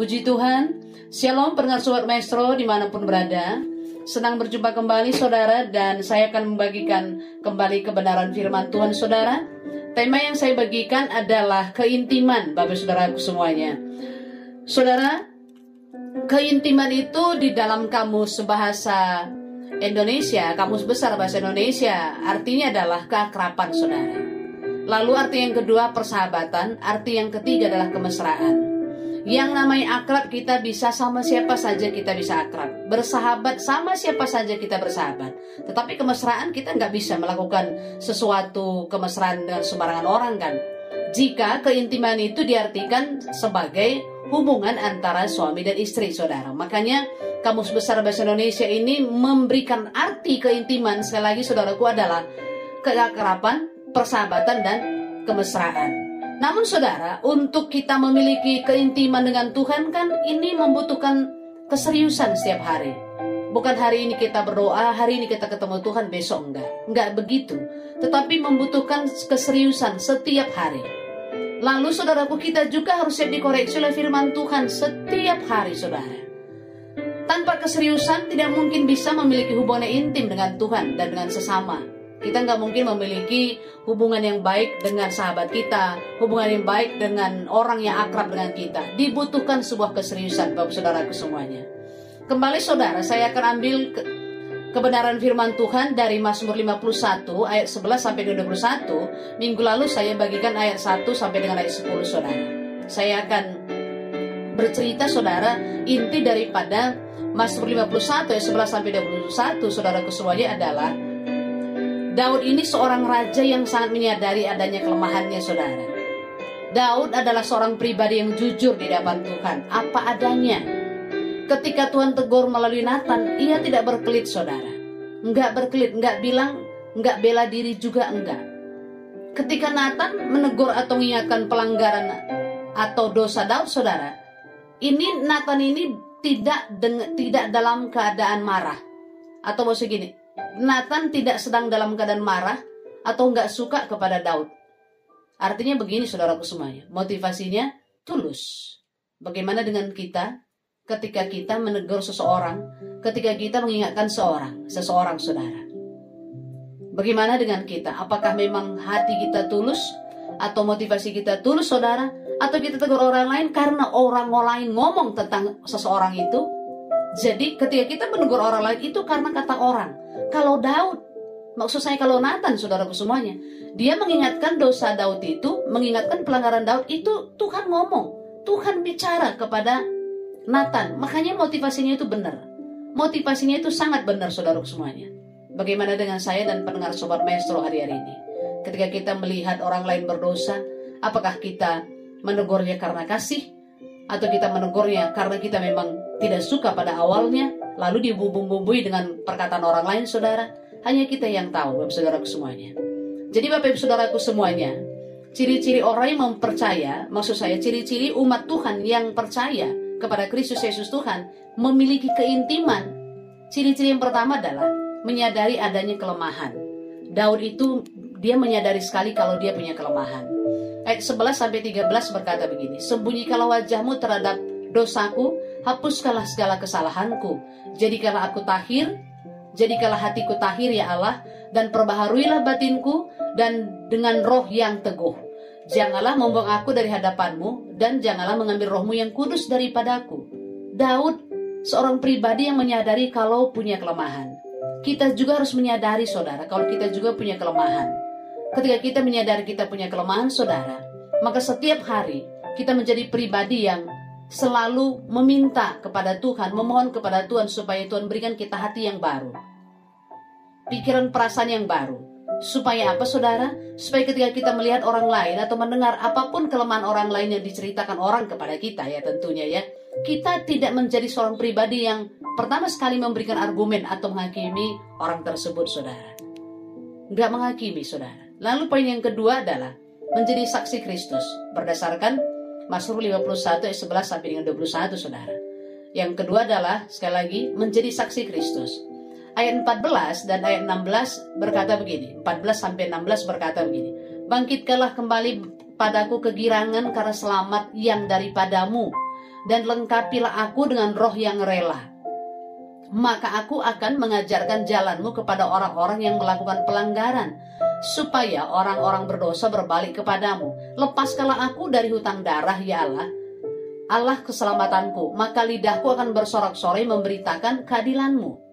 Puji Tuhan. Shalom pendengar Sobat Maestro di mana pun berada. Senang berjumpa kembali saudara dan saya akan membagikan kembali kebenaran firman Tuhan saudara. Tema yang saya bagikan adalah keintiman Bapak saudaraku semuanya. Saudara, keintiman itu di dalam kamus bahasa Indonesia, kamus besar bahasa Indonesia, artinya adalah keakraban saudara. Lalu arti yang kedua persahabatan, arti yang ketiga adalah kemesraan. Yang namanya akrab kita bisa sama siapa saja kita bisa akrab. Bersahabat sama siapa saja kita bersahabat. Tetapi kemesraan kita nggak bisa melakukan sesuatu kemesraan dengan sembarangan orang kan. Jika keintiman itu diartikan sebagai hubungan antara suami dan istri saudara. Makanya Kamus Besar Bahasa Indonesia ini memberikan arti keintiman sekali lagi saudaraku adalah keakraban, persahabatan dan kemesraan. Namun saudara, untuk kita memiliki keintiman dengan Tuhan kan ini membutuhkan keseriusan setiap hari. Bukan hari ini kita berdoa, hari ini kita ketemu Tuhan, besok enggak. Enggak begitu. Tetapi membutuhkan keseriusan setiap hari. Lalu saudaraku kita juga harus siap dikoreksi oleh firman Tuhan setiap hari saudara. Tanpa keseriusan tidak mungkin bisa memiliki hubungan intim dengan Tuhan dan dengan sesama. Kita nggak mungkin memiliki hubungan yang baik dengan sahabat kita, hubungan yang baik dengan orang yang akrab dengan kita. Dibutuhkan sebuah keseriusan Bapak Saudaraku semuanya. Kembali saudara, saya akan ambil ke- kebenaran firman Tuhan dari Mazmur 51 ayat 11 sampai 21. Minggu lalu saya bagikan ayat 1 sampai dengan ayat 10 saudara. Saya akan bercerita saudara inti daripada Mazmur 51 ayat 11 sampai 21 saudara semuanya adalah Daud ini seorang raja yang sangat menyadari adanya kelemahannya saudara. Daud adalah seorang pribadi yang jujur di hadapan Tuhan, apa adanya. Ketika Tuhan tegur melalui Nathan, ia tidak berkelit saudara. Enggak berkelit, enggak bilang, enggak bela diri juga enggak. Ketika Nathan menegur atau mengingatkan pelanggaran atau dosa Daud saudara, ini Nathan ini tidak tidak dalam keadaan marah. Atau maksud gini, Nathan tidak sedang dalam keadaan marah atau enggak suka kepada Daud. Artinya begini saudaraku semuanya, motivasinya tulus. Bagaimana dengan kita ketika kita menegur seseorang, ketika kita mengingatkan seorang, seseorang saudara. Bagaimana dengan kita? Apakah memang hati kita tulus atau motivasi kita tulus saudara? Atau kita tegur orang lain karena orang lain ngomong tentang seseorang itu? Jadi ketika kita menegur orang lain itu karena kata orang. Kalau Daud, maksud saya kalau Nathan saudaraku semuanya, dia mengingatkan dosa Daud itu, mengingatkan pelanggaran Daud itu Tuhan ngomong, Tuhan bicara kepada Nathan. Makanya motivasinya itu benar. Motivasinya itu sangat benar saudaraku semuanya. Bagaimana dengan saya dan pendengar Sobat Maestro hari-hari ini? Ketika kita melihat orang lain berdosa, apakah kita menegurnya karena kasih? Atau kita menegurnya karena kita memang tidak suka pada awalnya, lalu dibumbung-bumbui dengan perkataan orang lain, saudara? Hanya kita yang tahu, Bapak Saudaraku semuanya. Jadi Bapak Ibu Saudaraku semuanya, ciri-ciri orang yang mempercaya, maksud saya ciri-ciri umat Tuhan yang percaya kepada Kristus Yesus Tuhan memiliki keintiman. Ciri-ciri yang pertama adalah menyadari adanya kelemahan. Daud itu dia menyadari sekali kalau dia punya kelemahan. Ayat 11 sampai 13 berkata begini, "Sembunyikanlah wajahmu terhadap dosaku, hapuskanlah segala kesalahanku. Jadikanlah aku tahir, jadikanlah hatiku tahir ya Allah, dan perbaharuilah batinku dan dengan roh yang teguh. Janganlah membuang aku dari hadapanmu, dan janganlah mengambil rohmu yang kudus daripadaku. Daud, seorang pribadi yang menyadari kalau punya kelemahan. Kita juga harus menyadari, saudara, kalau kita juga punya kelemahan. Ketika kita menyadari kita punya kelemahan, saudara, maka setiap hari kita menjadi pribadi yang selalu meminta kepada Tuhan, memohon kepada Tuhan supaya Tuhan berikan kita hati yang baru. Pikiran perasaan yang baru. Supaya apa saudara? Supaya ketika kita melihat orang lain atau mendengar apa pun kelemahan orang lain yang diceritakan orang kepada kita ya tentunya ya. Kita tidak menjadi seorang pribadi yang pertama sekali memberikan argumen atau menghakimi orang tersebut saudara. Enggak menghakimi saudara. Lalu poin yang kedua adalah menjadi saksi Kristus berdasarkan Mazmur 51 ayat 11 sampai dengan 21 Saudara. Yang kedua adalah sekali lagi menjadi saksi Kristus. Ayat 14 dan ayat 16 berkata begini. 14 sampai 16 berkata begini. Bangkitkanlah kembali padaku kegirangan karena selamat yang daripadamu dan lengkapilah aku dengan roh yang rela. Maka aku akan mengajarkan jalanmu kepada orang-orang yang melakukan pelanggaran supaya orang-orang berdosa berbalik kepadamu. Lepaskanlah aku dari hutang darah, ya Allah. Allah keselamatanku, maka lidahku akan bersorak-sorai memberitakan keadilanmu.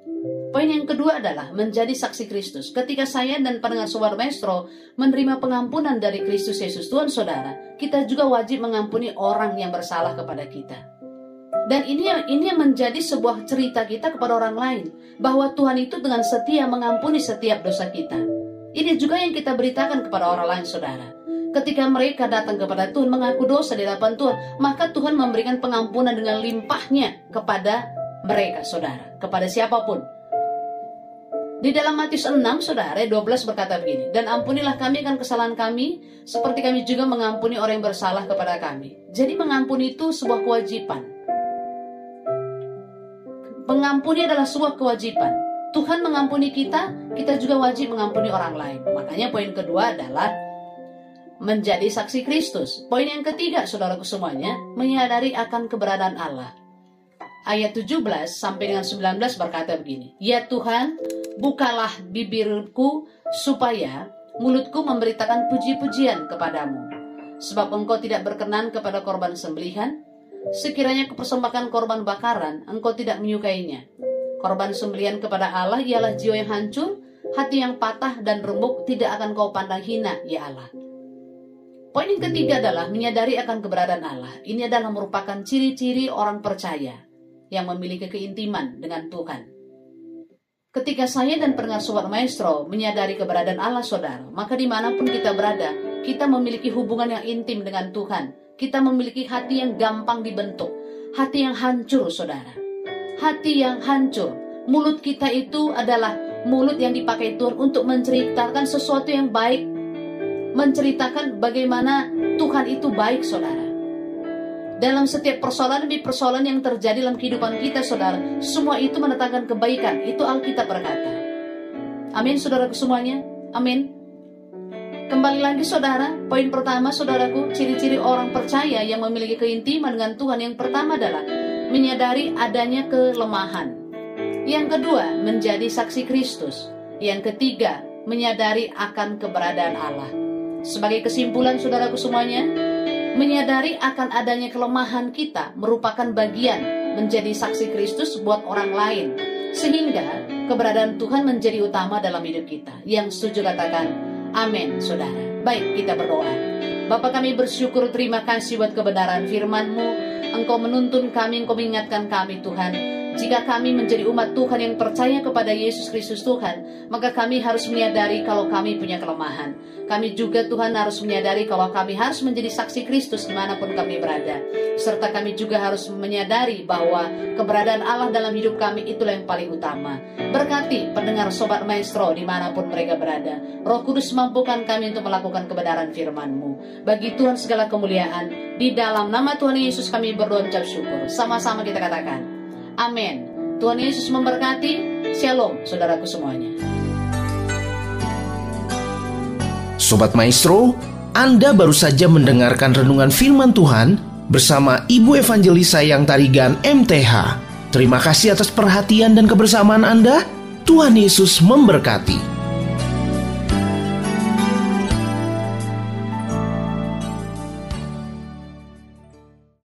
Poin yang kedua adalah menjadi saksi Kristus. Ketika saya dan pendengar Sobar Maestro menerima pengampunan dari Kristus Yesus Tuhan Saudara, kita juga wajib mengampuni orang yang bersalah kepada kita. Dan ini yang ini yang menjadi sebuah cerita kita kepada orang lain bahwa Tuhan itu dengan setia mengampuni setiap dosa kita. Ini juga yang kita beritakan kepada orang lain saudara. Ketika mereka datang kepada Tuhan mengaku dosa di hadapan Tuhan, maka Tuhan memberikan pengampunan dengan limpahnya kepada mereka saudara, kepada siapa pun. Di dalam Matius 6 saudara 12 berkata begini, dan ampunilah kami akan kesalahan kami seperti kami juga mengampuni orang yang bersalah kepada kami. Jadi mengampuni itu sebuah kewajiban. Mengampuni adalah sebuah kewajiban. Tuhan mengampuni kita, kita juga wajib mengampuni orang lain. Makanya poin kedua adalah menjadi saksi Kristus. Poin yang ketiga, saudaraku semuanya, menyadari akan keberadaan Allah. Ayat 17 sampai dengan 19 berkata begini, Ya Tuhan, bukalah bibirku supaya mulutku memberitakan puji-pujian kepadamu. Sebab engkau tidak berkenan kepada korban sembelihan, sekiranya kepersembahan korban bakaran, engkau tidak menyukainya. Korban sembelian kepada Allah ialah jiwa yang hancur, hati yang patah dan remuk tidak akan kau pandang hina, ya Allah. Poin yang ketiga adalah menyadari akan keberadaan Allah. Ini adalah merupakan ciri-ciri orang percaya yang memiliki keintiman dengan Tuhan. Ketika saya dan pendengar Sobat Maestro menyadari keberadaan Allah saudara, maka di mana pun kita berada, kita memiliki hubungan yang intim dengan Tuhan. Kita memiliki hati yang gampang dibentuk, hati yang hancur saudara hati yang hancur. Mulut kita itu adalah mulut yang dipakai Tuhan untuk menceritakan sesuatu yang baik. Menceritakan bagaimana Tuhan itu baik, saudara. Dalam setiap persoalan demi persoalan yang terjadi dalam kehidupan kita, saudara, semua itu mendatangkan kebaikan. Itu Alkitab berkata. Amin, saudaraku semuanya. Amin. Kembali lagi saudara, poin pertama saudaraku, ciri-ciri orang percaya yang memiliki keintiman dengan Tuhan yang pertama adalah menyadari adanya kelemahan. Yang kedua, menjadi saksi Kristus. Yang ketiga, menyadari akan keberadaan Allah. Sebagai kesimpulan saudaraku semuanya, menyadari akan adanya kelemahan kita merupakan bagian menjadi saksi Kristus buat orang lain. Sehingga keberadaan Tuhan menjadi utama dalam hidup kita. Yang setuju katakan, amin saudara. Baik, kita berdoa. Bapak kami bersyukur terima kasih buat kebenaran firman-Mu Engkau menuntun kami, Engkau mengingatkan kami Tuhan Jika kami menjadi umat Tuhan yang percaya kepada Yesus Kristus Tuhan, maka kami harus menyadari kalau kami punya kelemahan. Kami juga Tuhan harus menyadari kalau kami harus menjadi saksi Kristus di mana pun kami berada. Serta kami juga harus menyadari bahwa keberadaan Allah dalam hidup kami itulah yang paling utama. Berkati pendengar Sobat Maestro di mana pun mereka berada. Roh Kudus mampukan kami untuk melakukan kebenaran firman-Mu. Bagi Tuhan segala kemuliaan, di dalam nama Tuhan Yesus kami berdoa ucap syukur. Sama-sama kita katakan. Amin. Tuhan Yesus memberkati. Shalom, saudaraku semuanya. Sobat Maestro, Anda baru saja mendengarkan renungan firman Tuhan bersama Ibu Evangelis Sayang Tarigan MTH. Terima kasih atas perhatian dan kebersamaan Anda. Tuhan Yesus memberkati.